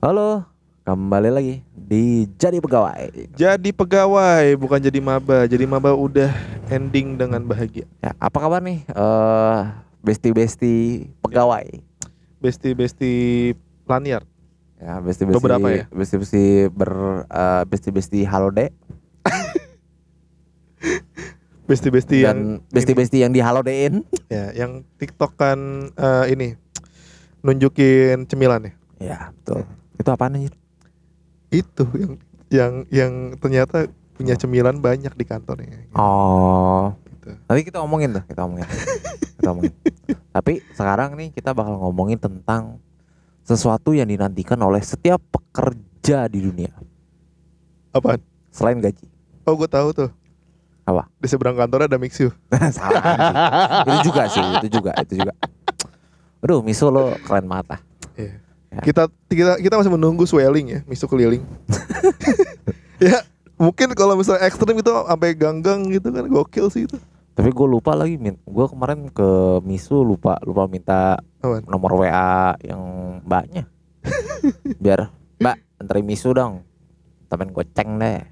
Halo, kembali lagi di Jadi Pegawai. Jadi pegawai bukan jadi maba. Jadi maba udah ending dengan bahagia. Ya, apa kabar nih? Eh, besti-besti pegawai. Besti-besti lanier. Ya, besti-besti Beberapa ya? Besti-besti ber eh, besti-besti halode Besti-besti yang dan besti-besti yang di halodein. ini, ya, yang TikTok kan eh, ini nunjukin cemilan ya. Ya, betul. Itu apaan anjir? Itu yang yang yang ternyata punya cemilan banyak di kantornya. Oh, Gitu. nanti kita ngomongin tuh, kita ngomongin. kita ngomongin. Tapi sekarang nih kita bakal ngomongin tentang sesuatu yang dinantikan oleh setiap pekerja di dunia Apaan? selain gaji. Oh gue tahu tuh. Apa? Di seberang kantornya ada Mixu. Itu juga sih, itu juga, itu juga. Aduh, miso lo keren banget lah. Ya. Kita kita kita masih menunggu swelling ya, Mixu keliling. ya mungkin kalau misalnya ekstrim itu sampai ganggang gitu kan gokil sih itu. Tapi gue lupa lagi, min. Gue kemarin ke miso lupa lupa minta Apaan? nomor WA yang mbaknya. Biar mbak anterin miso dong. Temen goceng deh.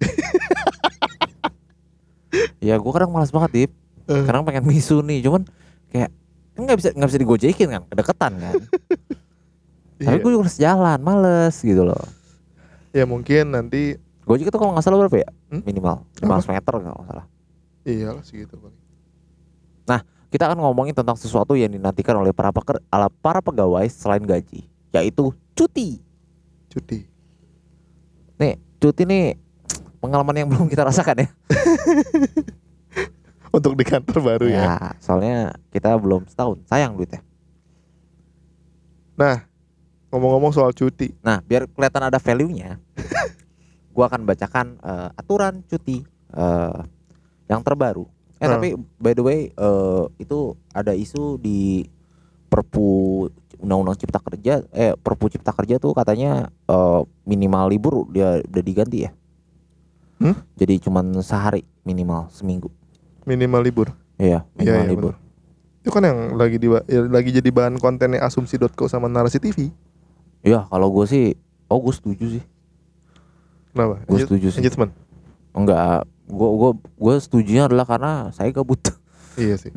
ya gue kadang malas banget dip. Eh. Kadang pengen miso nih, cuman kayak nggak bisa nggak bisa digojekin kan, kedeketan kan. Tapi Iya. gue harus jalan, males gitu loh. Ya mungkin nanti Gojek itu kalau nggak salah berapa ya? Hmm? Minimal 500 meter kalau nggak salah. iyalah segitu paling. Kita akan ngomongin tentang sesuatu yang dinantikan oleh para peker, ala para pegawai selain gaji, yaitu cuti. Cuti. Nih, cuti nih pengalaman yang belum kita rasakan ya. Untuk di kantor baru ya. Ya, soalnya kita belum setahun, sayang duitnya. Ngomong-ngomong soal cuti. Nah, biar kelihatan ada value-nya, gua akan bacakan eh, aturan cuti eh, yang terbaru. Eh Hmm. tapi by the way eh, itu ada isu di Perpu Undang-Undang Cipta Kerja, eh Perpu Cipta Kerja tuh katanya eh, minimal libur dia udah diganti ya. Hmm? Jadi cuman sehari minimal seminggu. Minimal libur. Iya, minimal Iya, iya, libur. Itu kan yang lagi di ya, lagi jadi bahan kontennya asumsi.co sama narasi TV. Iya, kalau gue sih, oh gue setuju sih. Kenapa? Gue setuju sih. Engagement. Enggak, gue gue gue setujunya adalah karena saya gabut. Iya sih.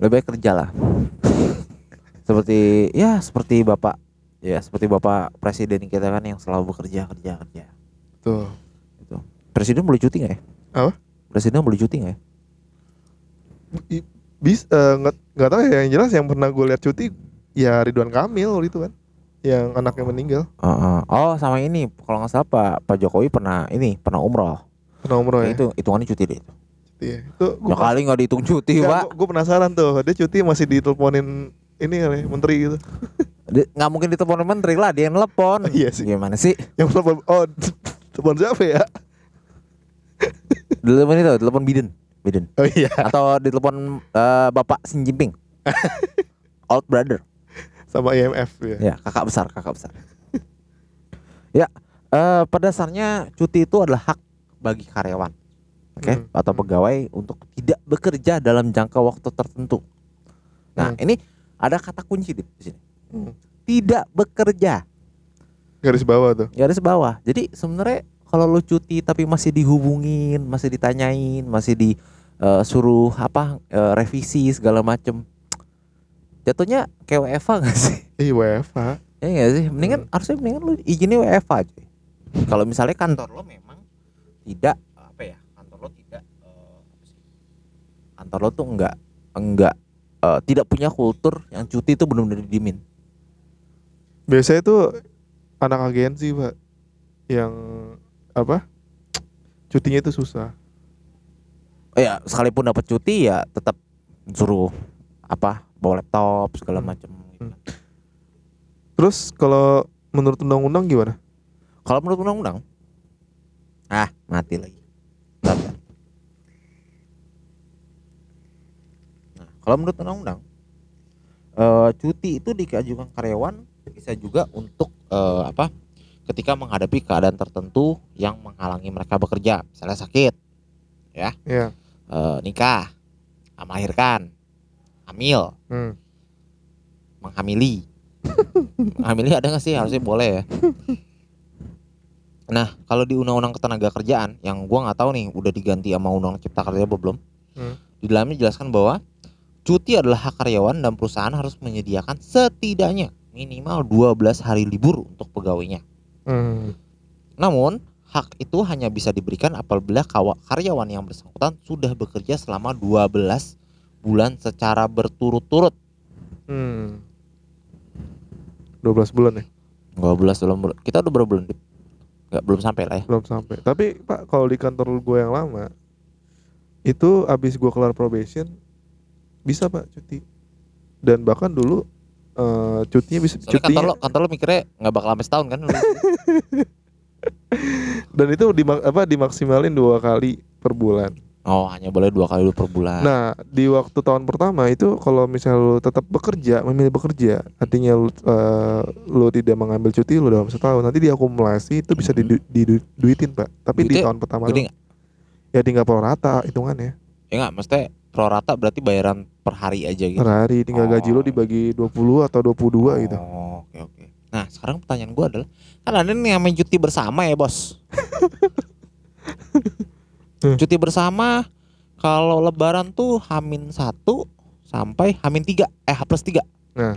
lebih baik kerja lah seperti ya seperti bapak ya seperti bapak presiden kita kan yang selalu bekerja kerja kerja Tuh. presiden boleh cuti nggak ya Apa? presiden boleh cuti nggak ya Bis eh, nggak nggak tahu ya yang jelas yang pernah gue lihat cuti ya Ridwan Kamil itu kan yang anaknya meninggal. Heeh. oh sama ini. Kalau nggak salah pak pak jokowi pernah ini pernah umroh. Pernah umroh ya. itu hitungannya cuti deh itu Iya. Itu ya kali nggak dihitung cuti pak. gue penasaran tuh. Dia cuti masih diteleponin ini kali menteri gitu. Nggak mungkin ditelepon menteri lah dia yang telepon. Iya sih. gimana sih? Yang telepon oh telepon siapa ya? telepon itu telepon Biden. Biden. Oh iya. Atau ditelepon eh, bapak Xi Jinping. Old brother sama IMF ya. Ya, kakak besar, kakak besar. ya, eh, pada dasarnya cuti itu adalah hak bagi karyawan, oke, Hmm. atau pegawai untuk tidak bekerja dalam jangka waktu tertentu. Nah, Hmm. ini ada kata kunci di sini. Hmm. Tidak bekerja, Garis bawah tuh. garis bawah. Jadi sebenarnya kalau lu cuti tapi masih dihubungin, masih ditanyain, masih disuruh apa eh, revisi segala macem, jatuhnya kayak WFA gak sih? Iya WFH. Ya enggak sih? Mendingan harusnya mendingan lu izinnya WFA aja. Kalau misalnya kantor lo memang tidak apa ya? Kantor lo tidak sih? Kantor lo tuh enggak enggak eh, tidak punya kultur yang cuti itu benar-benar didimin. Biasanya tuh anak agensi pak yang apa? Cutinya itu susah. Eh, ya sekalipun dapat cuti ya tetap suruh apa? Bawa laptop segala Hmm. macam. Hmm. Terus kalau menurut undang-undang gimana? Kalau menurut undang-undang ah mati lagi. Bentar, bentar. Nah, kalau menurut undang-undang eh, cuti itu dikajukan karyawan bisa juga untuk eh, apa? Ketika menghadapi keadaan tertentu yang menghalangi mereka bekerja, misalnya sakit, Ya. eh, nikah, melahirkan, hamil, Hmm. menghamili, hamilnya ada nggak sih harusnya boleh ya nah kalau di undang-undang ketenaga kerjaan yang gua nggak tahu nih udah diganti sama undang cipta kerja apa belum Hmm. di dalamnya dijelaskan bahwa cuti adalah hak karyawan dan perusahaan harus menyediakan setidaknya minimal 12 hari libur untuk pegawainya Hmm. namun hak itu hanya bisa diberikan apabila karyawan yang bersangkutan sudah bekerja selama 12 bulan secara berturut-turut Hmm. 12 bulan ya? 12 dalam bulan. Kita udah berapa bulan? Nggak belum sampai lah ya. Belum sampai. Tapi Pak, kalau di kantor gue yang lama itu abis gue kelar probation bisa Pak cuti. Dan bahkan dulu eh, cutinya bisa Soalnya kantor cutinya lo, kantor lo mikirnya nggak bakal sampai setahun kan? dan itu di apa dimaksimalin dua kali per bulan. Oh hanya boleh dua kali per bulan. Nah, di waktu tahun pertama itu kalau misalnya lu tetap bekerja, memilih bekerja, artinya lu, eh, lu tidak mengambil cuti lu dalam setahun, nanti diakumulasi itu bisa didu- diduitin, Pak. Tapi di Duitnya tahun pertama lu- ya tinggal pro rata hitungannya. Ya nggak, maksudnya pro rata berarti bayaran per hari aja gitu. Per hari tinggal gaji lu Oh. dibagi 20 atau 22 gitu. Oh, oke oke. Nah sekarang pertanyaan gua adalah, kan ada nih yang main cuti bersama ya bos. Hmm. cuti bersama kalau lebaran tuh hamin satu sampai hamin tiga, eh H plus tiga. Nah.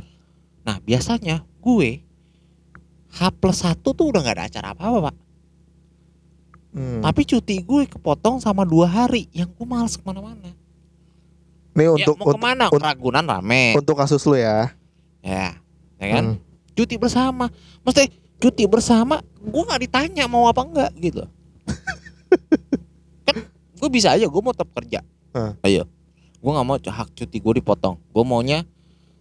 Nah biasanya gue H plus satu tuh udah nggak ada acara apa-apa pak. Hmm. Tapi cuti gue kepotong sama dua hari yang gue males ke mana-mana. Nih ya untuk mau untuk, ke mana? un- Ragunan rame. untuk kasus lu ya. ya, ya kan? Hmm. Cuti bersama. Mesti cuti bersama, gue nggak ditanya mau apa enggak gitu. gue bisa aja, gue mau tetap kerja. Hmm. Ayo, gue nggak mau hak cuti gue dipotong. Gue maunya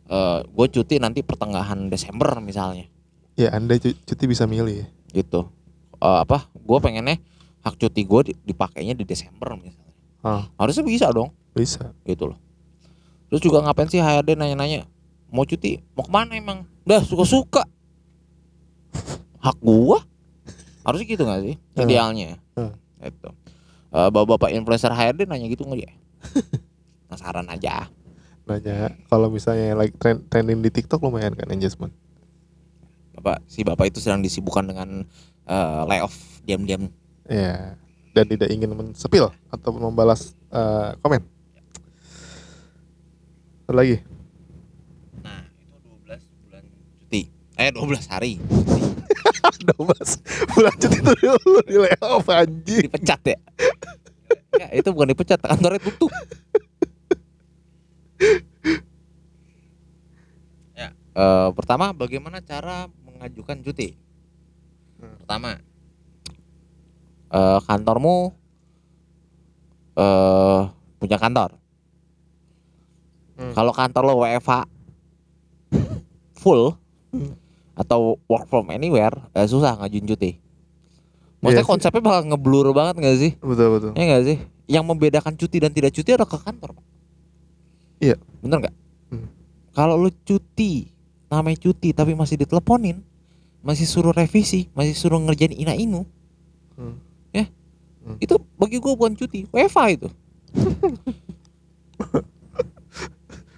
eh gue cuti nanti pertengahan Desember misalnya, Ya, Anda cu- cuti bisa milih. gitu. Eh, apa? Gue pengennya hak cuti gue di- dipakainya di Desember misalnya. Ah. Harusnya bisa dong. Bisa. gitu loh. Terus juga ngapain sih HRD nanya-nanya mau cuti mau ke mana emang? Dah suka-suka. Hak gua. Harusnya gitu gak sih? Idealnya. Hmm. Itu. Eh, bapak-bapak influencer HRD nanya gitu nggak ya? Penasaran aja. Nanya kalau misalnya lagi trend trending di TikTok lumayan kan engagement. Bapak si bapak itu sedang disibukkan dengan eh, layoff diam-diam. Ya. Dan tidak ingin mensepil atau membalas eh, komen. Lagi. Nah, itu 12 bulan cuti. Eh 12 hari. 12 bulan cuti itu lu di layoff anjing. Dipecat ya. ya, itu bukan dipecat, kantornya tutup. ya, eh, pertama bagaimana cara mengajukan cuti? Hmm. Pertama, eh, kantormu eh punya kantor. Hmm. Kalau kantor lo WFH full Hmm. Atau work from anywhere, eh, susah ngajuin cuti. Maksudnya Iya sih. konsepnya bakal ngeblur banget gak sih? Betul betul. Ya enggak sih? Yang membedakan cuti dan tidak cuti adalah ke kantor, Pak. Iya. Bener nggak? Hmm. Kalau lu cuti, namanya cuti tapi masih diteleponin, masih suruh revisi, masih suruh ngerjain ina inu, Hmm. Ya. Hmm. itu bagi gua bukan cuti, WFA itu.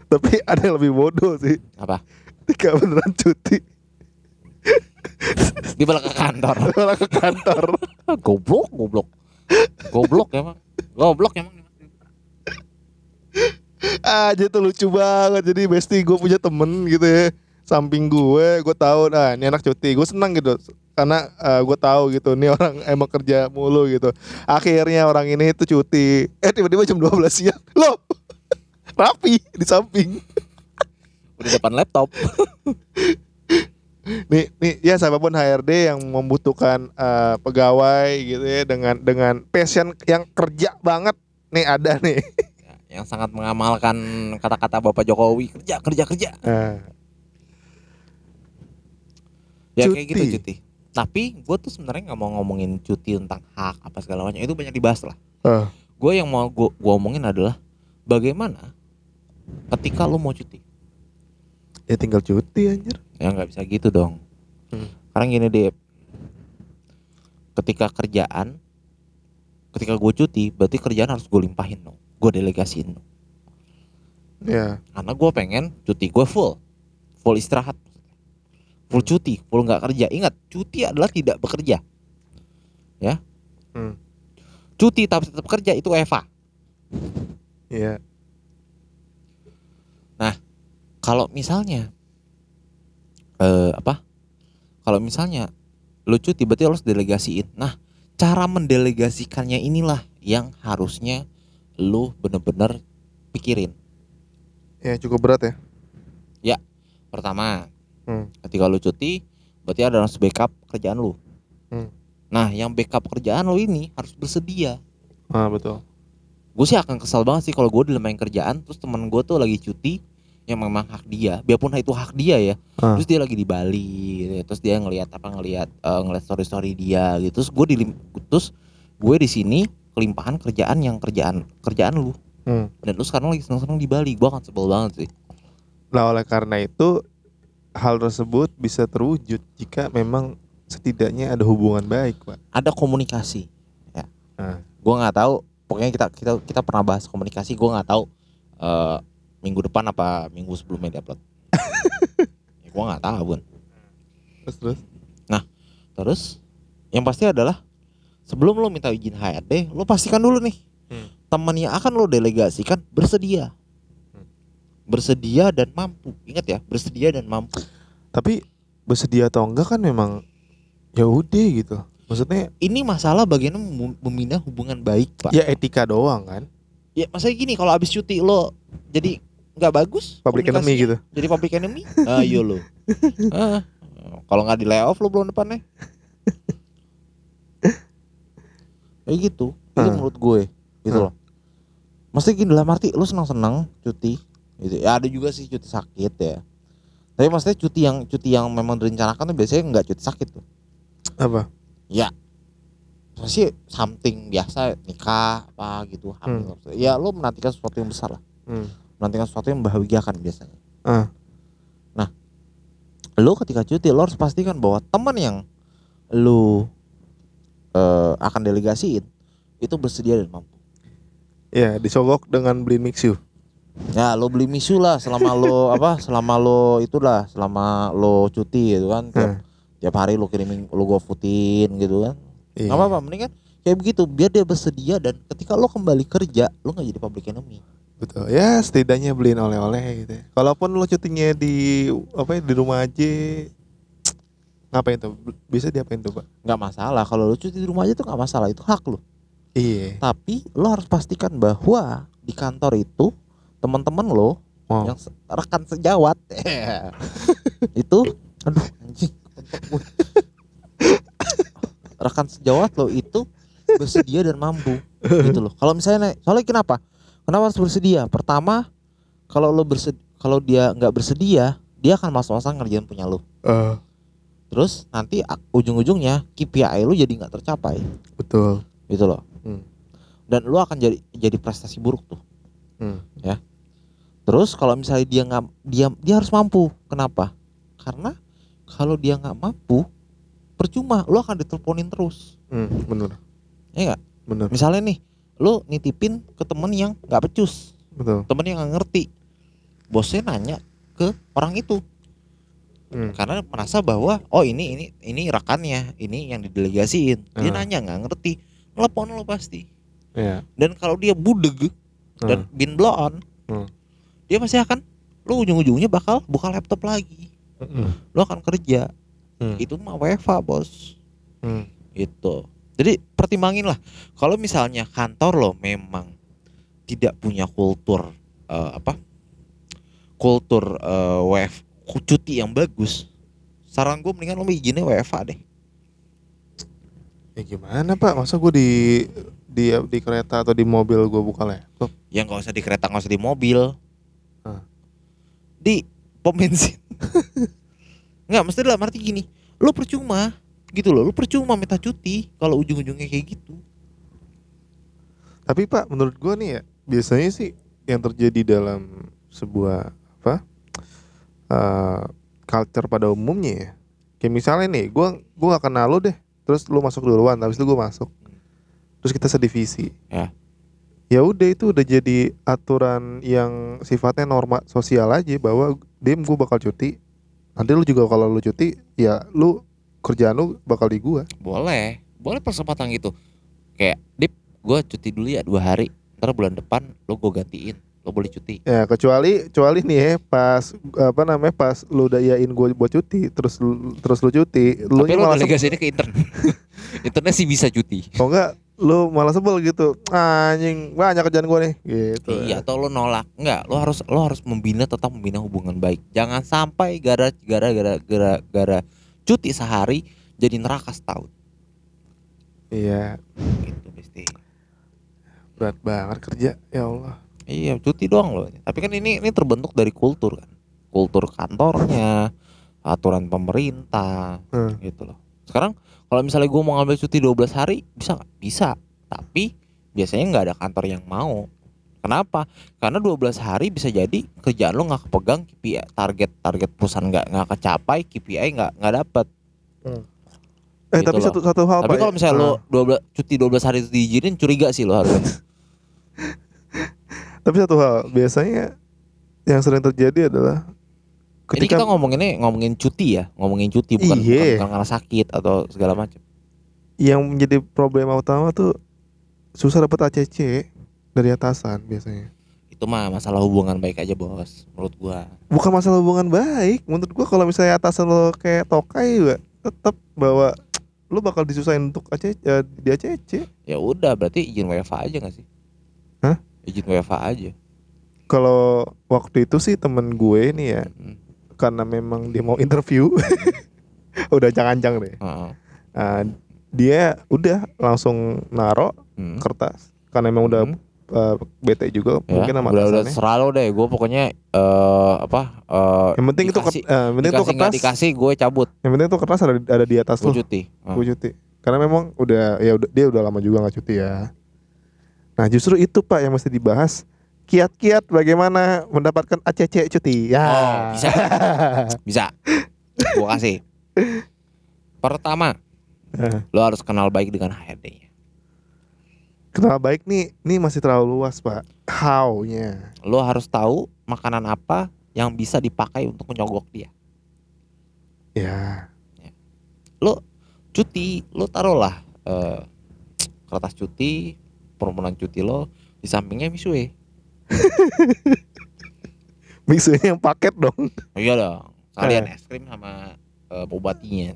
Tapi ada yang lebih bodoh sih. Apa? Ketika beneran cuti Di balik ke kantor. malah ke kantor. goblok, goblok. Goblok emang. Goblok emang. aja tuh lucu banget jadi bestie gue punya temen gitu ya samping gue gue tahu nah ini anak cuti gue senang gitu karena eh, gue tahu gitu ini orang emang kerja mulu gitu akhirnya orang ini tuh cuti eh tiba-tiba jam 12 siang loh rapi di samping Udah depan laptop. nih nih ya siapa pun HRD yang membutuhkan eh, pegawai gitu ya dengan dengan passion yang kerja banget nih ada nih Ya, yang sangat mengamalkan kata-kata Bapak Jokowi kerja kerja kerja. Nah, Ya Cuti. kayak gitu cuti. Tapi gue tuh sebenarnya nggak mau ngomongin cuti tentang hak apa segala macam itu banyak dibahas lah. eh, Gue yang mau gue omongin adalah bagaimana ketika lu mau cuti. Ya tinggal cuti anjir Ya nggak bisa gitu dong. Hmm. Sekarang gini deh. Ketika kerjaan, ketika gue cuti, berarti kerjaan harus gue limpahin dong. Gue delegasiin dong. ya Karena gue pengen cuti gue full, full istirahat. full cuti full nggak kerja ingat cuti adalah tidak bekerja ya Hmm. cuti tapi tetap kerja itu Eva Iya. Kalau misalnya eh apa kalau misalnya lu cuti berarti lu harus delegasiin nah cara mendelegasikannya inilah yang harusnya lu bener-bener pikirin Ya cukup berat ya. pertama Hmm. ketika lu cuti berarti ada harus backup kerjaan lu Hmm. nah yang backup kerjaan lu ini harus bersedia Ah betul. gue sih akan kesal banget sih kalau gue dilemain kerjaan terus temen gue tuh lagi cuti yang memang hak dia biarpun itu hak dia ya Ah. terus dia lagi di Bali gitu ya. terus dia ngelihat apa ngelihat eh, ngelihat story story dia gitu terus gue di terus gue di sini kelimpahan kerjaan yang kerjaan kerjaan lu Hmm. dan lu sekarang lagi seneng seneng di Bali gue akan sebel banget sih Nah oleh karena itu hal tersebut bisa terwujud jika memang setidaknya ada hubungan baik, Pak. ada komunikasi ya Ah. gue nggak tahu pokoknya kita kita kita pernah bahas komunikasi gue nggak tahu eh, minggu depan apa minggu sebelumnya diupload ya, gue nggak tahu bun Terus terus. Terus yang pasti adalah sebelum lo minta izin HRD, lo pastikan dulu nih Hmm. teman yang akan lo delegasikan bersedia, Hmm. bersedia dan mampu. Ingat ya, bersedia dan mampu. Tapi bersedia atau enggak kan memang ya udah gitu. Maksudnya Ini masalah bagaimana mem- membina hubungan baik, pak. ya etika doang kan. Ya, maksudnya gini, kalau abis cuti lo jadi nggak bagus, Public enemy gitu. Jadi public enemy, ayo lo. Ah, kalau nggak di layoff lo bulan depannya. Kayak gitu, itu Ah. menurut gue, gitu Ah. loh. Mesti gini dalam arti lo senang-senang cuti, gitu. Ya ada juga sih cuti sakit ya. Tapi maksudnya cuti yang cuti yang memang direncanakan tuh biasanya nggak cuti sakit tuh. Apa? Pasti something biasa nikah apa gitu hamil. Ya lo menantikan sesuatu yang besar lah. Hmm. Menantikan sesuatu yang membahagiakan biasanya. Ah. lo ketika cuti lo harus pastikan bahwa teman yang lo eh, akan delegasiin itu bersedia dan mampu. Ya, disogok dengan beli mixu. Ya lo beli misu lah selama lo apa selama lo itulah selama lo cuti gitu kan tiap, Hmm. tiap hari lo kirimin lo gofoodin gitu kan Iya. nggak apa-apa mendingan kayak begitu biar dia bersedia dan ketika lo kembali kerja lo nggak jadi public enemy Betul. Ya, setidaknya beliin oleh-oleh gitu. ya. Kalaupun lo cutinya di apa ya, di rumah aja ngapain tuh? Bisa diapain tuh, Pak? nggak masalah kalau lo cuti di rumah aja tuh nggak masalah itu hak lo Iya. tapi lo harus pastikan bahwa di kantor itu teman-teman lo Wow. yang rekan sejawat itu aduh anjing rekan sejawat lo itu bersedia dan mampu gitu loh kalau misalnya soalnya kenapa kenapa harus bersedia pertama kalau lo bersedia kalau dia nggak bersedia dia akan masuk-masuk ngerjain punya lo Eh, terus nanti ujung-ujungnya KPI lo jadi nggak tercapai betul. gitu loh Hmm. dan lo akan jadi jadi prestasi buruk tuh Hmm. Terus kalau misalnya dia nggak dia dia harus mampu. Kenapa? Karena kalau dia nggak mampu, percuma. Lo akan diteleponin terus. Hmm, bener. Ya nggak? Bener. Misalnya nih, lo nitipin ke temen yang nggak becus, Betul. temen yang nggak ngerti. Bosnya nanya ke orang itu Hmm. karena merasa bahwa oh ini ini ini rekannya, ini yang didelegasiin. Dia Ah. nanya nggak ngerti, telepon lo pasti. Ya. Dan kalau dia budeg dan bin blow on, Hmm. dia pasti akan lo ujung-ujungnya bakal buka laptop lagi. Hmm. lo akan kerja Hmm. itu mah WFA bos Hmm. itu jadi pertimbangin lah kalau misalnya kantor lo memang tidak punya kultur eh, apa kultur eh, WF cuti yang bagus saran gue mendingan lo izinnya WFA deh Ya gimana Pak? Masa gue di di di kereta atau di mobil gue buka laptop? yang nggak usah di kereta nggak usah di mobil Hah. di pom bensin nggak mesti dalam arti gini lo percuma gitu loh lo percuma minta cuti kalau ujung-ujungnya kayak gitu Tapi Pak, menurut gue nih ya biasanya sih yang terjadi dalam sebuah apa eh, culture pada umumnya ya. Kayak misalnya nih, gue gue gak kenal lo deh, terus lu masuk duluan, habis itu gue masuk, terus kita sedivisi. Ya. Ya udah itu udah jadi aturan yang sifatnya norma sosial aja bahwa dim gue bakal cuti, nanti lu juga kalau lu cuti ya lu kerjaan lu bakal di gua. Boleh. Boleh persempatan gitu kayak dip gue cuti dulu ya dua hari. Ntar bulan depan lo gue gantiin. Lo boleh cuti. Ya kecuali kecuali nih ya pas apa namanya pas lu udah iyain gua buat cuti terus lu, terus lu cuti lu tapi lo malah delegasinya ke intern. Internnya sih bisa cuti. Kok enggak lu malah sebel gitu. Anjing banyak kerjaan gua nih. Gitu. Iya atau lo nolak. Enggak lo harus lo harus membina tetap membina hubungan baik. Jangan sampai gara gara gara gara gara cuti sehari jadi neraka setahun. Iya. Gitu pasti berat banget kerja ya Allah. Iya cuti doang loh tapi kan ini ini terbentuk dari kultur kan. Kultur kantornya aturan pemerintah Hmm. gitu loh. Sekarang kalau misalnya gue mau ngambil cuti 12 hari bisa nggak? Bisa. Tapi biasanya nggak ada kantor yang mau kenapa? Karena 12 hari bisa jadi kerjaan lo nggak kepegang KPI target target perusahaan nggak nggak kecapai KPI nggak nggak dapet. Eh Gitu tapi loh. satu satu hal tapi kalau misalnya ya. lo 12 cuti 12 hari itu diizinin curiga sih lo harusnya. Tapi satu hal, biasanya yang sering terjadi adalah ketika kita ngomongin ini ngomongin cuti ya ngomongin cuti bukan, Iya. bukan karena sakit atau segala macam. Yang menjadi problema utama tuh susah dapat ACC dari atasan biasanya. itu mah masalah hubungan baik aja bos menurut gua Bukan masalah hubungan baik, menurut gua kalau misalnya atasan lo kayak tokai juga tetap bahwa lu bakal disusahin untuk ACC eh, di ACC. ya udah berarti izin WFA aja gak sih Hah? izin WFA aja Kalau waktu itu sih temen gue nih ya, Hmm. karena memang dia mau interview, udah jangan-jangan deh. Ah, dia udah langsung naro Hmm. kertas karena emang udah Hmm. Uh, bete juga ya, mungkin sama udah udah atasannya. selalu deh gue pokoknya eh apa eh Yang penting itu dikasih- ker- eh, yang penting itu dikasih nggak kertas. dikasih gue cabut Yang penting itu kertas ada ada di atas gue lo. cuti Heeh. Gue cuti. Karena memang udah ya udah dia udah lama juga nggak cuti ya. Nah, justru itu Pak yang mesti dibahas. Kiat-kiat bagaimana mendapatkan ACC cuti. Ya. Oh, bisa. bisa gue kasih pertama lo harus kenal baik dengan HRD-nya Kenal baik nih, nih masih terlalu luas Pak. How-nya. lo harus tahu makanan apa yang bisa dipakai untuk menyogok dia Ya. lo cuti lo taruhlah eh, kertas cuti permohonan cuti lo di sampingnya misue Mixnya yang paket dong. oh, iya dong sekalian es krim sama eh, bobatinya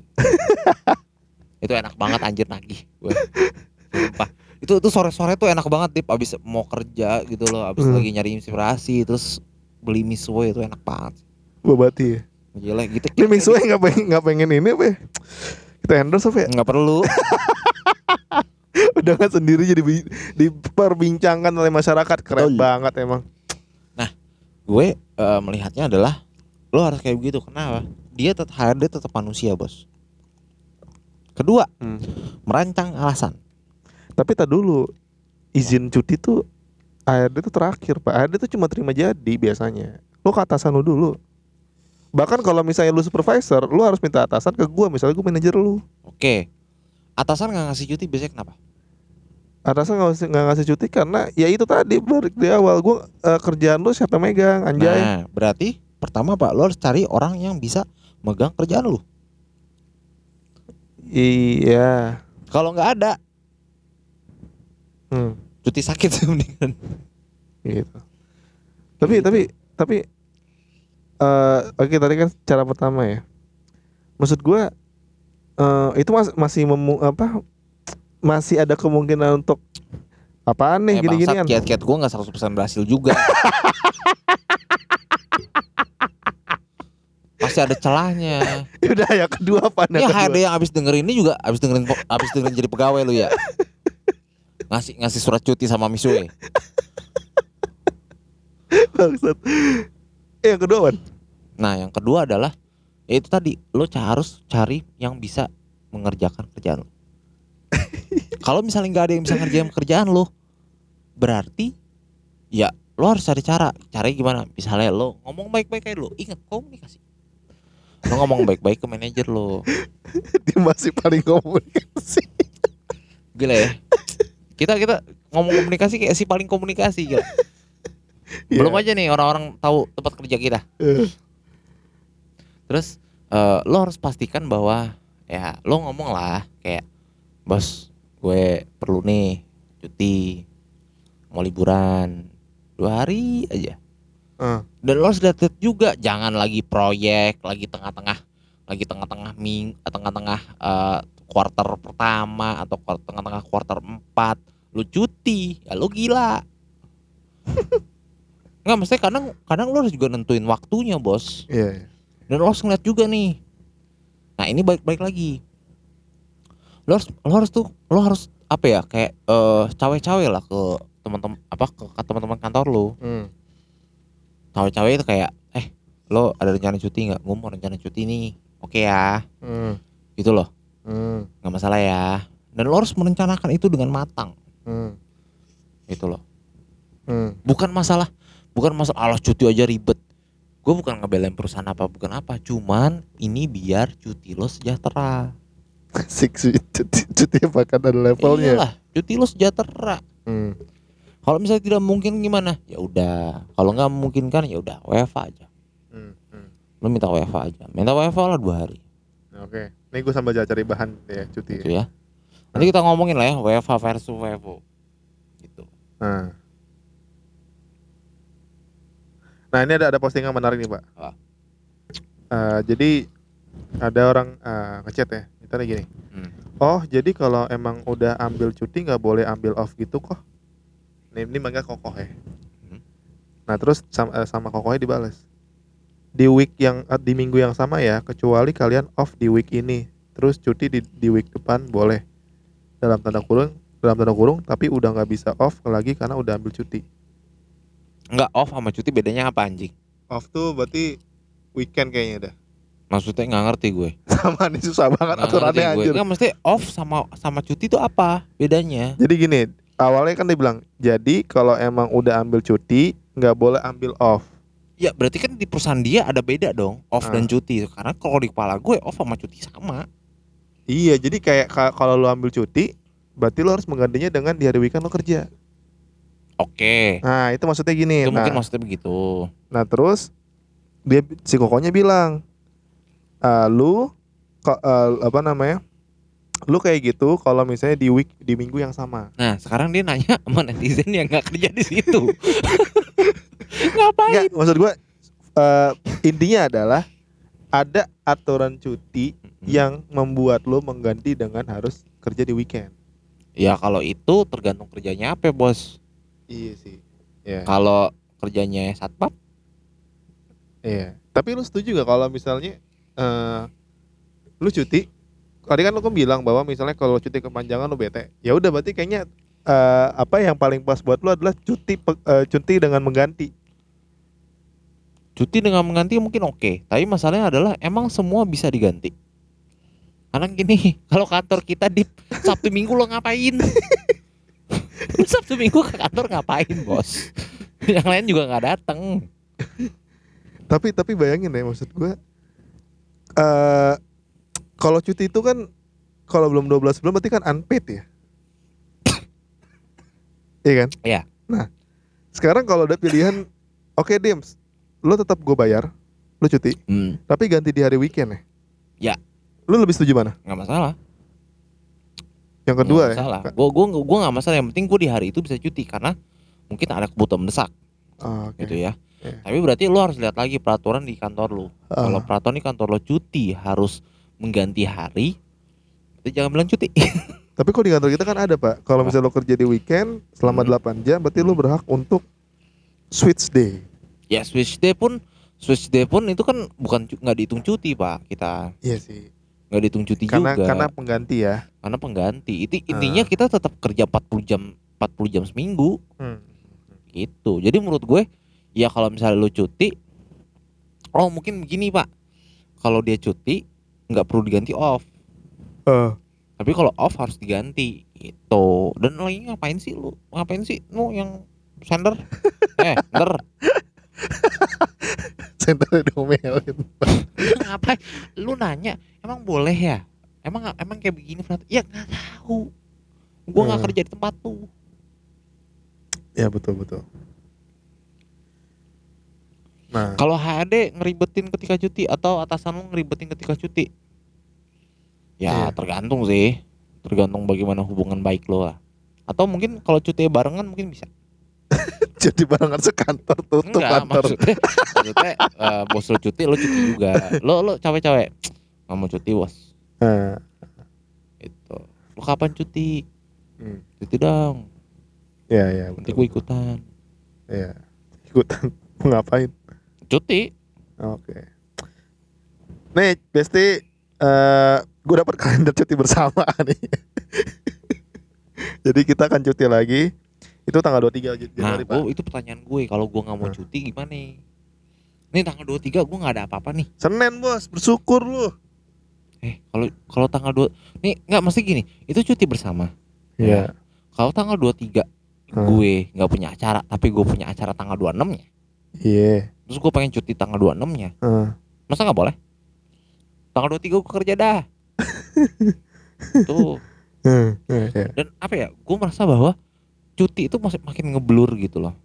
itu enak banget anjir nagih gue Sumpah. itu itu sore sore tuh enak banget tip abis mau kerja gitu loh abis Hmm. lagi nyari inspirasi terus beli misue itu enak banget Bobati ya. gila gitu Ini Mixway nggak pengen nggak pengen ini apa ya? Kita endorse apa ya? nggak perlu Udah nggak sendiri jadi bi- diperbincangkan oleh masyarakat keren Betul. banget emang. gue eh, melihatnya adalah lo harus kayak begitu kenapa dia tetap HRD tetap manusia bos kedua Hmm. merancang alasan Tapi tak dulu izin cuti tuh ARD itu terakhir pak. ARD itu cuma terima jadi biasanya. Lo ke atasan lu dulu. Bahkan kalau misalnya lu supervisor, lu harus minta atasan ke gua. Misalnya gua manajer lu. oke atasan nggak ngasih cuti biasanya kenapa Atasan nggak ngasih, nggak ngasih cuti karena ya itu tadi balik di awal gua eh, kerjaan lu siapa yang megang anjay. nah berarti pertama pak lo harus cari orang yang bisa megang kerjaan lu Iya. kalau nggak ada Hmm. cuti sakit sih mendingan gitu. Tapi Gitu. tapi tapi eh oke tadi kan cara pertama ya. Maksud gua eh itu mas, masih memu, apa masih ada kemungkinan untuk apaan nih eh gini-ginian. kiat-kiat gue nggak 100% berhasil juga pasti ada celahnya Udah ya kedua apa Ya HRD yang abis dengerin ini juga abis dengerin abis dengerin jadi pegawai lu ya. Ngasih ngasih surat cuti sama Misue. Bangsat. Eh, yang kedua Wan. Nah, yang kedua adalah ya itu tadi lo harus cari yang bisa mengerjakan kerjaan lo. Kalau misalnya nggak ada yang bisa ngerjain kerjaan lo, berarti ya lo harus cari cara. Caranya gimana? Misalnya lo ngomong baik-baik aja lo, ingat komunikasi. Lo ngomong baik-baik ke manajer lo. Dia masih paling komunikasi. Gila ya. Kita kita ngomong komunikasi kayak si paling komunikasi gila. Belum aja nih orang-orang tahu tempat kerja kita. Eh, Terus eh, lo harus pastikan bahwa ya lo ngomong lah kayak bos gue perlu nih cuti mau liburan dua hari aja Eh, dan lo harus lihat juga jangan lagi proyek lagi tengah-tengah lagi tengah-tengah ming tengah-tengah eh, quarter pertama atau tengah-tengah quarter empat. Lu cuti ya lu gila. Nggak maksudnya kadang kadang lo harus juga nentuin waktunya bos. Iya. iya. dan lo harus ngeliat juga nih. Nah ini baik-baik lagi. Lo harus lo harus tuh lo harus apa ya kayak eh cawe-cawe lah ke teman-teman apa ke, teman-teman kantor lo Hmm. cawe-cawe itu kayak eh lo ada rencana cuti nggak? Gue mau rencana cuti nih. Oke ya. Hmm. gitu loh Hmm. nggak masalah ya dan lo harus merencanakan itu dengan matang Hmm. gitu loh Hmm. bukan masalah bukan masalah Allah cuti aja ribet gue bukan ngebelain perusahaan apa bukan apa cuman ini biar cuti lo sejahtera Asik cuti, cuti bahkan ada levelnya. Iyalah, cuti lo sejahtera. Hmm. Kalau misalnya tidak mungkin gimana? Ya udah. Kalau nggak memungkinkan ya udah WFA aja. Hmm. Hmm. Lo minta WFA aja. Minta WFA lah dua hari. Oke. Nih gue sambil cari bahan ya cuti. Gitu ya. Nanti kita ngomongin lah ya WFA versus WFO. Gitu. Nah. Nah ini ada ada postingan menarik nih pak. Apa? Eh, jadi ada orang eh, ngechat ya. Kita gini. Hmm. Oh jadi kalau emang udah ambil cuti nggak boleh ambil off gitu kok. Ini ini mangga kokoh ya. Hmm. Nah terus sama, eh, sama kokohnya dibales. Di week yang eh, di minggu yang sama ya, kecuali kalian off di week ini, terus cuti di, di week depan boleh. Dalam tanda kurung, dalam tanda kurung, tapi udah nggak bisa off lagi karena udah ambil cuti. Nggak off sama cuti bedanya apa anjing? Off tuh berarti weekend kayaknya dah. Maksudnya nggak ngerti gue. Sama nih susah banget Nggak aturannya ngerti gue. anjir. Nggak mesti off sama sama cuti itu apa bedanya? Jadi gini, awalnya kan dia bilang, jadi kalau emang udah ambil cuti nggak boleh ambil off. Ya berarti kan di perusahaan dia ada beda dong off Ah. dan cuti. Karena kalau di kepala gue off sama cuti sama. Iya, jadi kayak ka- kalau lu ambil cuti, berarti lu harus menggantinya dengan di hari weekend lu kerja. Oke. Nah, itu maksudnya gini. Itu nah, mungkin maksudnya begitu. nah, terus dia si kokonya bilang, "Ah, lu kok eh, apa namanya? Lu kayak gitu kalau misalnya di week di minggu yang sama. Nah sekarang dia nanya sama netizen yang nggak kerja di situ. Ngapain? Enggak, maksud gua eh, intinya adalah ada aturan cuti yang membuat lu mengganti dengan harus kerja di weekend. Ya kalau itu tergantung kerjanya apa bos. Iya sih. Iya. Kalau kerjanya satpam, Iya. Tapi lu setuju gak kalau misalnya eh lu cuti? Tadi kan lu kan bilang bahwa misalnya kalau cuti kepanjangan lu bete. Ya udah berarti kayaknya eh apa yang paling pas buat lu adalah cuti eh, cuti dengan mengganti. cuti dengan mengganti mungkin oke. Tapi masalahnya adalah emang semua bisa diganti. Karena gini, kalau kantor kita di Sabtu Minggu lo ngapain? Lu Sabtu Minggu ke kantor ngapain bos? Yang lain juga nggak datang. Tapi tapi bayangin ya maksud gua eh kalau cuti itu kan kalau belum 12 bulan berarti kan unpaid ya. Iya kan? Iya. Nah, sekarang kalau ada pilihan oke Dims, lo tetap gue bayar, lo cuti, Hmm, tapi ganti di hari weekend ya. Ya. Lo lebih setuju mana? nggak masalah. Yang kedua nggak ya. masalah. Gue gue gue nggak masalah. Yang penting gue di hari itu bisa cuti karena mungkin ada kebutuhan mendesak Oh, oke. gitu ya. Iya. Tapi berarti lo harus lihat lagi peraturan di kantor lo. Ah. Kalau peraturan di kantor lo cuti harus mengganti hari, jangan bilang cuti. Tapi kalau di kantor kita kan ada pak, kalau misalnya lo kerja di weekend selama Hmm. 8 jam, berarti lo berhak untuk switch day. ya switch day pun switch day pun itu kan bukan nggak dihitung cuti pak kita Iya sih. nggak dihitung cuti Karena juga karena pengganti ya. karena pengganti itu intinya Ah. kita tetap kerja 40 jam 40 jam seminggu Hmm. gitu jadi menurut gue ya kalau misalnya lu cuti oh mungkin begini pak kalau dia cuti nggak perlu diganti off Eh, tapi kalau off harus diganti gitu. Dan lagi ngapain sih lu? Ngapain sih? Lu yang sender? Eh sender diomelin. Lu ngapain? Lu nanya emang boleh ya? Emang emang kayak begini Frat? ya nggak tahu. Gua nggak Hmm. kerja di tempat tuh. Ya betul betul. Nah, Kalau HRD ngeribetin ketika cuti atau atasan lu ngeribetin ketika cuti? Ya Iya. tergantung sih, tergantung bagaimana hubungan baik lo lah. Atau mungkin kalau cuti barengan mungkin bisa. jadi barengan sekantor tutup Enggak, kantor. maksudnya, maksudnya eh, bos lo cuti, lo cuti juga. Lo lo capek-capek, nggak mau cuti bos. Nah, Itu. Lo kapan cuti? hmm. Cuti dong. ya ya Nanti betul. gue ikutan. Ya. Ikutan mau ngapain? Cuti. Oke. Nih, Besti eh gue dapat kalender cuti bersama nih. Jadi kita akan cuti lagi. Itu tanggal 23 Jan- Nah, Januari, Pak. gua, itu pertanyaan gue. Kalau gue nggak mau Nah. cuti gimana? Nih tanggal 23 gue nggak ada apa-apa nih. Senin, Bos. Bersyukur lu. Eh, kalau kalau tanggal 2 Nih, nggak mesti gini. Itu cuti bersama. Iya. Kalau tanggal 23 Hmm. gue nggak punya acara, tapi gue punya acara tanggal 26-nya. Iya. Terus gue pengen cuti tanggal 26-nya. Heeh. Masa nggak boleh? Tanggal 23 gue kerja dah. Tuh. Heeh, iya. Dan apa ya? Gue merasa bahwa cuti itu masih makin ngeblur gitu loh.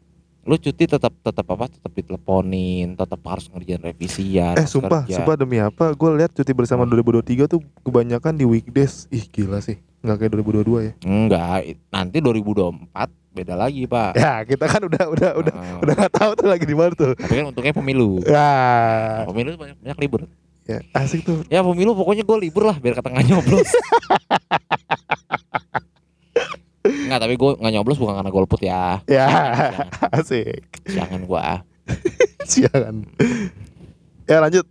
Lu cuti tetap tetap apa? Tetap diteleponin, tetap harus ngerjain revisian. Eh harus sumpah, kerja. sumpah demi apa? Gue lihat cuti bersama Hmm. 2023 tuh kebanyakan di weekdays. Ih gila sih, nggak kayak 2022 ya. Enggak, nanti 2024 beda lagi, Pak. Ya kita kan udah udah udah Heeh. udah nggak tahu tuh lagi di mana tuh. Tapi kan untungnya pemilu. Ya, Pemilu banyak banyak libur. Ya asik tuh. Ya pemilu pokoknya gue libur lah biar kata nggak nyoblos. Enggak, tapi gue nggak nyoblos bukan karena golput ya. Ya, Jangan, asik. jangan gue. Siangan. Ya lanjut.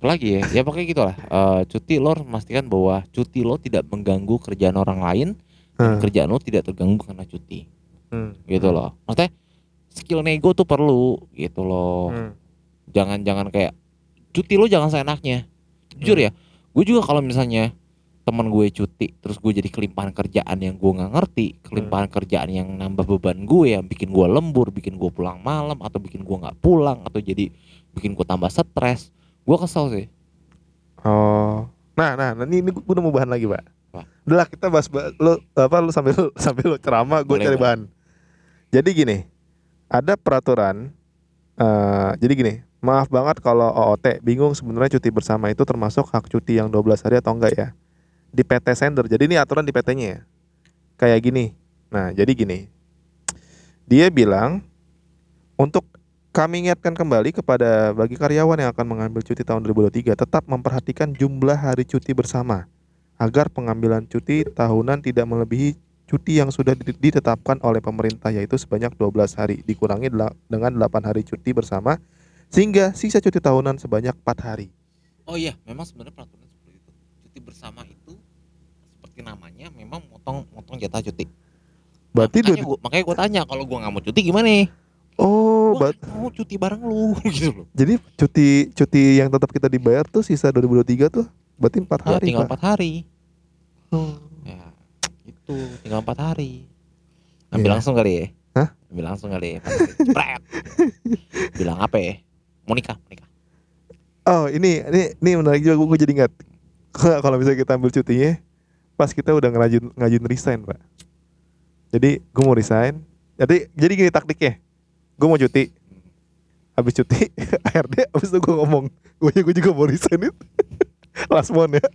Lagi ya? Ya pokoknya gitu lah. Eh, cuti lo memastikan bahwa cuti lo tidak mengganggu kerjaan orang lain. dan Hmm. Kerjaan lo tidak terganggu karena cuti. Hmm. Gitu loh. Maksudnya skill nego tuh perlu gitu loh. Hmm. Jangan jangan kayak cuti lo jangan seenaknya. Jujur Hmm. ya, gue juga kalau misalnya teman gue cuti terus gue jadi kelimpahan kerjaan yang gue nggak ngerti kelimpahan Hmm. kerjaan yang nambah beban gue yang bikin gue lembur bikin gue pulang malam atau bikin gue nggak pulang atau jadi bikin gue tambah stres gue kesel sih Oh. Nah, nah, nah ini, ini gue udah mau bahan lagi, Pak. Apa? Udah lah kita bahas ba- lu apa lu sambil sambil lu ceramah gue cari bahan. Jadi gini, ada peraturan eh jadi gini, maaf banget kalau OOT bingung sebenarnya cuti bersama itu termasuk hak cuti yang 12 hari atau enggak ya. Di PT sender. Jadi ini aturan di PT-nya ya. Kayak gini. Nah, jadi gini. Dia bilang untuk kami ingatkan kembali kepada bagi karyawan yang akan mengambil cuti tahun 2023 tetap memperhatikan jumlah hari cuti bersama agar pengambilan cuti tahunan tidak melebihi cuti yang sudah di- ditetapkan oleh pemerintah yaitu sebanyak 12 hari dikurangi dengan 8 hari cuti bersama sehingga sisa cuti tahunan sebanyak 4 hari. oh iya memang sebenarnya peraturan seperti itu cuti bersama itu seperti namanya memang motong motong jatah cuti Berarti makanya dua- gue makanya gue tanya kalau gue nggak mau cuti gimana nih oh, gue bat- mau cuti bareng lu gitu loh jadi cuti cuti yang tetap kita dibayar tuh sisa 2023 tuh berarti 4 ya, hari, tinggal Pak. empat hari Oh. ya itu tinggal empat hari ambil Iya. langsung kali ya Hah? ambil langsung kali ya empat bilang apa ya mau nikah mau nikah Oh ini ini ini menarik juga gue jadi ingat kalau misalnya kita ambil cutinya pas kita udah ngajin ngajin resign pak. Jadi gue mau resign. Jadi jadi gini taktiknya. Gue mau cuti. Habis cuti ARD habis itu gue ngomong gue gue juga mau resign itu. last month ya.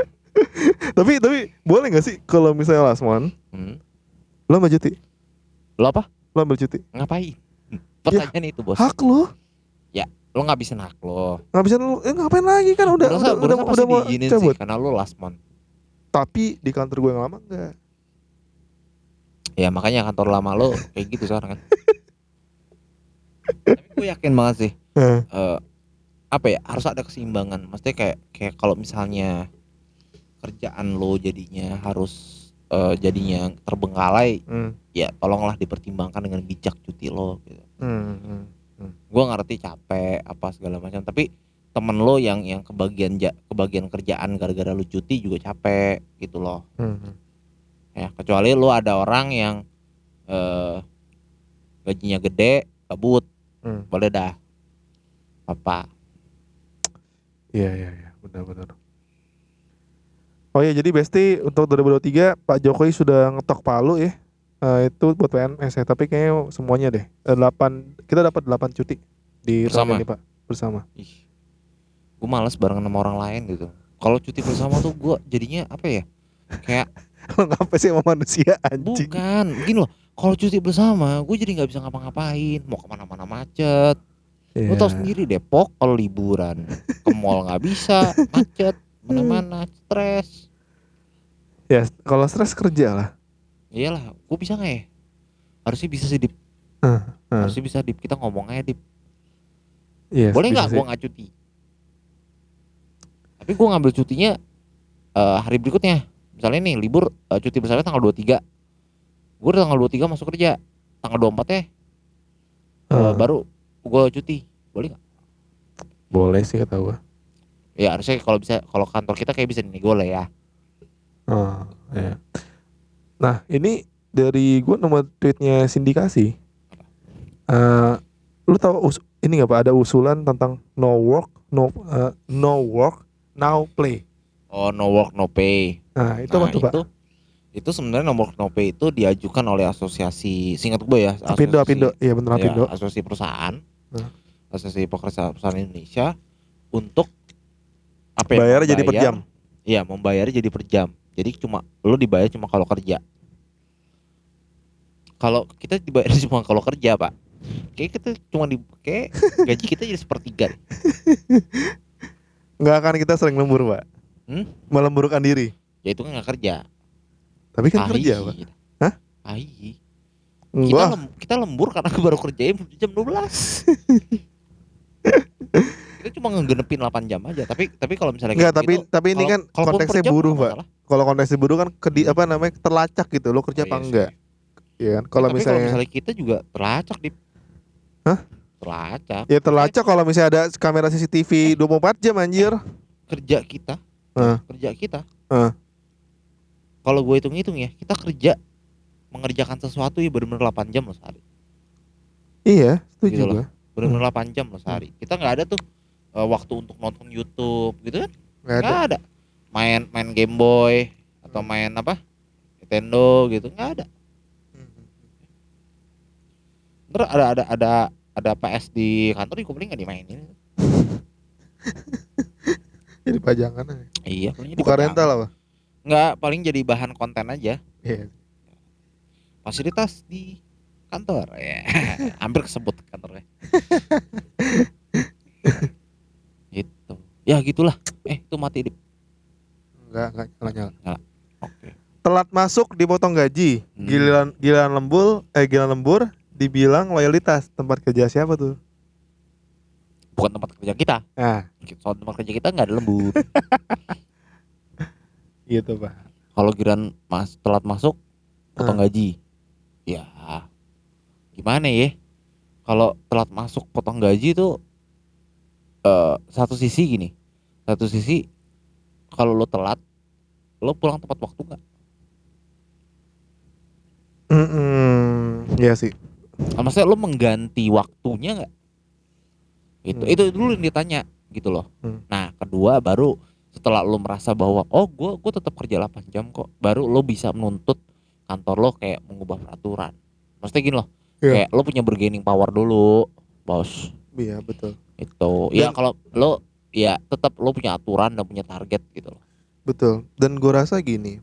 tapi tapi boleh nggak sih kalau misalnya last month hmm. lo ambil cuti? lo apa Lo ambil cuti? ngapain pertanyaan itu bos Hak lo? Lo ngabisin hak lo Nggak bisa lo eh, ngapain lagi kan udah Berusaha- udah udah, berusaha udah pasti mau cabut. sih karena lo last month Tapi di kantor gue yang lama enggak. ya makanya kantor lama lo kayak gitu sekarang kan tapi gue yakin banget sih Heeh. eh, apa ya harus ada keseimbangan maksudnya kayak kayak kalau misalnya kerjaan lo jadinya harus eh, jadinya terbengkalai Hmm. ya tolonglah dipertimbangkan dengan bijak cuti lo gitu. Hmm. Hmm. gue ngerti capek apa segala macam tapi temen lo yang yang kebagian ja, kebagian kerjaan gara-gara lu cuti juga capek gitu loh Hmm. ya kecuali lo ada orang yang eh gajinya gede kabut Hmm. boleh dah apa Iya iya iya benar-benar. Oh ya jadi Besti untuk 2023 Pak Jokowi sudah ngetok palu ya eh, itu buat PNS ya, tapi kayaknya semuanya deh. Eh, Delapan kita dapat delapan cuti di Bersama? ini, Pak. Bersama. Ih. Gue males barengan sama orang lain gitu. Kalau cuti bersama tuh gue jadinya apa ya? Kayak Ngapa sih sama manusia anjing? bukan, gini loh. Kalau cuti bersama, gue jadi nggak bisa ngapa-ngapain. Mau ke mana-mana macet. Lo tau Iya. sendiri Depok kalau liburan ke mall nggak bisa, macet, mana-mana, stres. Ya, kalau stres kerja lah. Iyalah, gue bisa nggak ya? Harusnya bisa sih dip. Heeh, heeh. Harusnya bisa dip. Kita ngomong aja dip. Iya, Boleh nggak gue nggak cuti? Tapi gue ngambil cutinya eh, hari berikutnya. Misalnya nih libur eh, cuti bersama tanggal 23 Gue tanggal 23 masuk kerja. Tanggal 24 ya eh, Heeh. baru gue cuti. Boleh nggak? Boleh sih kata gua. Ya harusnya kalau bisa kalau kantor kita kayak bisa nego lah ya. Oh, iya. Nah, ini dari gua nomor tweetnya sindikasi. Eh, lu tahu us- ini nggak pak ada usulan tentang no work, no eh, no work, now play. Oh no work no pay. Nah, itu Nah, apa tuh pak? itu itu sebenarnya nomor no pay itu diajukan oleh asosiasi singkat gue ya Apindo, asosiasi- Apindo, iya benar ya, Apindo. asosiasi perusahaan Nah. asosiasi pekerja perusahaan Indonesia untuk apa ya, Bayarnya jadi per membayar- jam. Iya membayarnya jadi per jam jadi cuma lu dibayar cuma kalau kerja kalau kita dibayar cuma kalau kerja pak kayak kita cuma di kayak gaji kita jadi sepertiga. Nggak akan kita sering lembur pak. Hmm? Melemburkan diri. ya itu kan nggak kerja Tapi kan Tahi kerja pak. Hah? Tahi. kita, lem- kita lembur karena baru kerjain jam 12 kita cuma ngegenepin 8 jam aja tapi tapi kalau misalnya Enggak, tapi gitu, tapi ini kalau- kan per konteksnya jam buruh pak. Kalau konteksnya buruh kan ke di, apa namanya terlacak gitu. Lo kerja Oh, apa iya enggak? Iya kan? Kalau tapi kalau misalnya, misalnya kita juga terlacak di Hah? terlacak ya terlacak kalau misalnya ada kamera CCTV 24 jam anjir. kerja kita Hah? kerja kita Hah? kalau gue hitung-hitung ya kita kerja mengerjakan sesuatu ya benar-benar 8 jam loh sehari Iya, setuju Gitu gua. benar-benar 8 jam loh sehari kita nggak ada tuh eh, waktu untuk nonton YouTube gitu kan? Nggak ada. nggak ada. Main main Game Boy atau main apa? Nintendo gitu nggak ada. Ntar ada ada ada ada PS di kantor juga paling nggak dimainin. Jadi pajangan aja. iya paling jadi Buka bahan- rental apa? nggak paling jadi bahan konten aja. Iya. fasilitas di kantor ya. Hampir kesebut kantornya ya gitulah eh itu mati di Enggak, enggak nyala-nyala. oke Telat masuk dipotong gaji. Hmm. Giliran giliran lembur, eh giliran lembur dibilang loyalitas tempat kerja siapa tuh? bukan tempat kerja kita Nah, soal tempat kerja kita nggak ada lembur gitu, Pak. kalau giran mas telat masuk potong Ah. gaji ya gimana ya kalau telat masuk potong gaji itu eh satu sisi gini satu sisi kalau lo telat lo pulang tepat waktu nggak Mm-mm, iya sih. Nah, maksudnya lo mengganti waktunya nggak itu Hmm. itu dulu yang ditanya gitu loh Hmm. nah kedua baru setelah lo merasa bahwa oh gue gue tetap kerja 8 jam kok baru lo bisa menuntut kantor lo kayak mengubah peraturan maksudnya gini loh Iya. kayak lo punya bargaining power dulu bos Iya, betul. Itu ya Dan- kalau lo ya tetap lo punya aturan dan punya target gitu loh Betul. Dan gue rasa gini.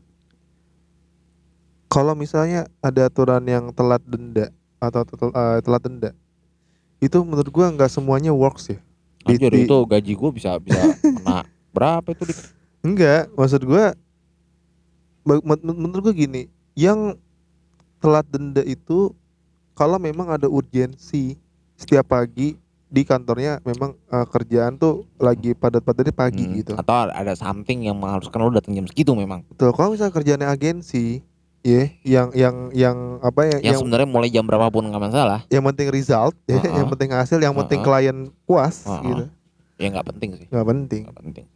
Kalau misalnya ada aturan yang telat denda atau tel- eh, telat denda, itu menurut gua nggak semuanya works ya. Anjir di- itu gaji gue bisa bisa kena berapa itu di Enggak, maksud gua menurut gua gini, yang telat denda itu kalau memang ada urgensi setiap pagi di kantornya memang eh, kerjaan tuh lagi padat-padatnya pagi Hmm, gitu. atau ada something yang mengharuskan lo datang jam segitu memang Betul. Kalau misalnya kerjaannya agensi, ya, yang yang yang apa ya, yang yang sebenarnya mulai jam berapapun nggak masalah yang penting result, ya, Heeh. yang penting hasil, yang penting Heeh. klien puas Heeh. gitu. ya nggak penting sih Nggak penting. nggak penting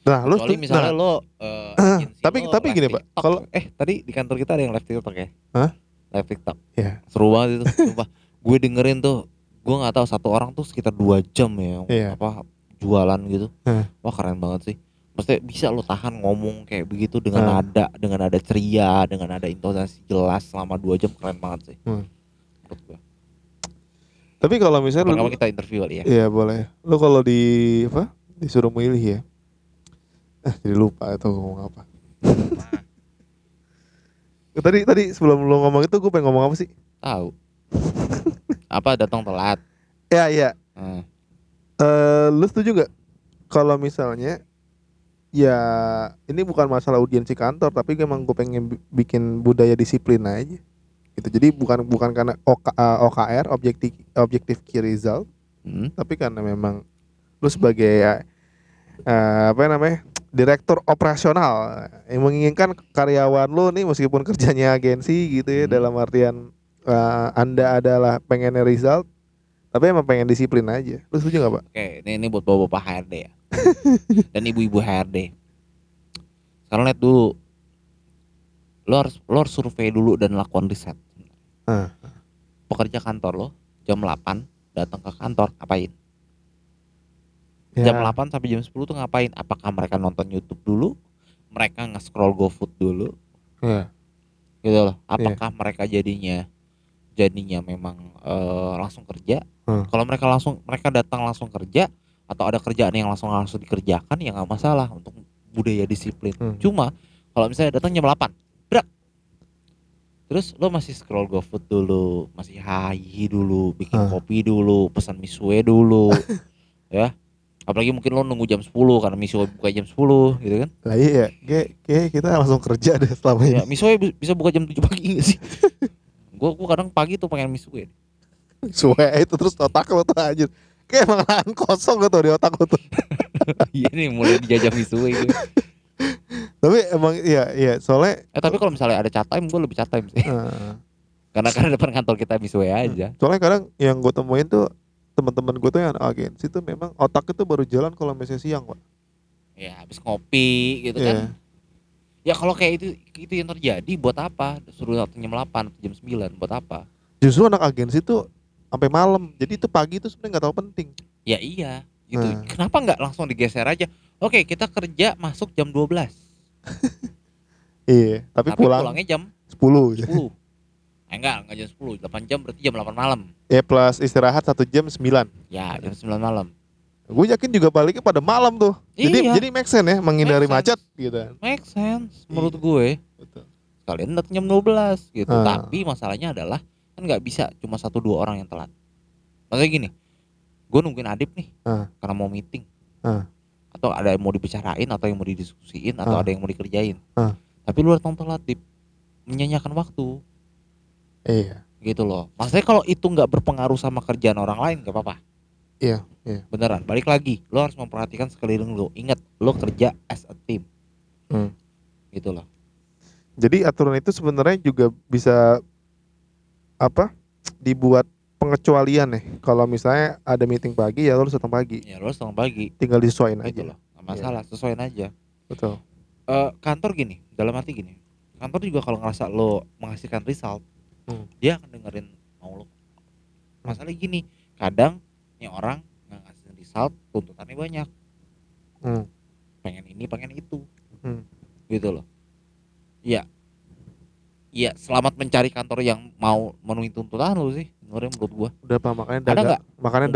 Nah, lu kecuali tuh- misalnya nah, lo eh, Ah, agensi tapi- lo tapi gini, Pak, TikTok. kalau- eh tadi di kantor kita ada yang live TikTok ya Hah? live TikTok Iya. seru banget itu sumpah gue dengerin tuh gue nggak tahu satu orang tuh sekitar dua jam ya Iya. apa jualan gitu Hah. wah keren banget sih Maksudnya bisa lo tahan ngomong kayak begitu dengan Ah. nada, dengan nada ceria, dengan nada intonasi jelas selama dua jam keren banget sih. Hmm. Menurut gua. Tapi kalau misalnya lu, Kapan-kapan kita interview kali ya. Iya boleh. Lu kalau di apa? Disuruh milih ya. Eh jadi lupa itu ngomong apa. Tadi tadi sebelum lu ngomong itu gue pengen ngomong apa sih? Tahu. Apa datang telat? Ya iya. Hmm. Eh lu setuju nggak kalau misalnya ya ini bukan masalah audiensi kantor tapi emang gue pengen bi- bikin budaya disiplin aja gitu jadi bukan bukan karena OK, eh, OKR objektif objektif key result Hmm. tapi karena memang lu sebagai eh, apa namanya direktur operasional yang menginginkan karyawan lu nih meskipun kerjanya agensi gitu ya Hmm. dalam artian eh, anda adalah pengennya result tapi emang pengen disiplin aja lu setuju nggak pak Oke, ini, ini buat bapak-bapak HRD ya. Dan ibu-ibu HRD. Sekarang lihat dulu. Lo harus lo harus survei dulu dan lakukan riset. Ah. Pekerja kantor lo jam 8 datang ke kantor ngapain? Ya. Jam 8 sampai jam 10 tuh ngapain? Apakah mereka nonton YouTube dulu? Mereka nge-scroll GoFood dulu? Iya. Gitu loh. Apakah mereka jadinya jadinya memang eh, langsung kerja? Hmm. Kalau mereka langsung mereka datang langsung kerja atau ada kerjaan yang langsung langsung dikerjakan ya nggak masalah untuk budaya disiplin. Hmm. Cuma kalau misalnya datang jam 8, brak. Terus lo masih scroll GoFood dulu, masih hahi dulu, bikin Ah. kopi dulu, pesan misue dulu. ya. Apalagi mungkin lo nunggu jam 10 karena misue buka jam 10 gitu kan. Lah iya, kayak kayak kita langsung kerja deh selama Ya, ini. misue bi- bisa buka jam 7 pagi gak sih? gua gua kadang pagi tuh pengen misue. Suwe itu terus otak lo tuh anjir. Kayak emang lahan kosong gitu di otak lo tuh. Iya nih mulai dijajah misue gitu. Tapi emang iya iya soalnya Eh tapi kalau misalnya ada chat time gue lebih chat time sih. eh, Karena karena depan kantor kita misue aja. soalnya kadang yang gue temuin tuh teman-teman gue tuh yang agensi tuh memang otak itu baru jalan kalau misalnya siang, Pak. Ya habis ngopi gitu Iya. kan. Ya kalau kayak itu itu yang terjadi buat apa? Suruh datang jam 8, jam 9 buat apa? Justru anak agensi tuh sampai malam. Jadi itu pagi itu sebenarnya nggak tahu penting. Ya iya, gitu. Nah. Kenapa nggak langsung digeser aja? Oke, kita kerja masuk jam 12. Iya, tapi, Tapi pulang pulangnya jam 10 ya. 10. Eh enggak, enggak jam 10, 8 jam berarti jam 8 malam. Ya plus istirahat satu jam 9 Ya, jam 9 malam. Gue yakin juga baliknya pada malam tuh. Jadi Iya. jadi make sense ya menghindari Make sense. macet gitu. Make sense menurut Iya. gue. Betul. Kalian datang jam 12 gitu. Ah. Tapi masalahnya adalah kan nggak bisa cuma satu dua orang yang telat. Maksudnya gini, gue nungguin Adip nih Ah. karena mau meeting. Ah. Atau ada yang mau dibicarain atau yang mau didiskusiin atau ada yang mau dikerjain. Tapi lu datang telat, Dip. Menyanyiakan waktu Iya. gitu loh. Maksudnya kalau itu nggak berpengaruh sama kerjaan orang lain gak apa-apa. Iya, iya. Beneran. Balik lagi, lo harus memperhatikan sekeliling lo. Ingat, lo kerja as a team. Hmm. Gitu loh. Jadi aturan itu sebenarnya juga bisa apa? dibuat pengecualian nih. Kalau misalnya ada meeting pagi ya lo harus datang pagi. Ya lo harus datang pagi. Tinggal disesuaikan Gitu aja. loh. Gak masalah, sesuaiin aja. Betul. Eh, kantor gini, dalam arti gini. Kantor juga kalau ngerasa lo menghasilkan result, Hmm. dia akan dengerin mau lo. Masalahnya gini, kadang nih orang nggak ngasih result, tuntutannya banyak. Hmm. Pengen ini, pengen itu. Hmm. Gitu loh. Iya. Iya, selamat mencari kantor yang mau memenuhi tuntutan lo sih. Menurut menurut gua. Udah apa makanya Ada dagang. nggak? Makanya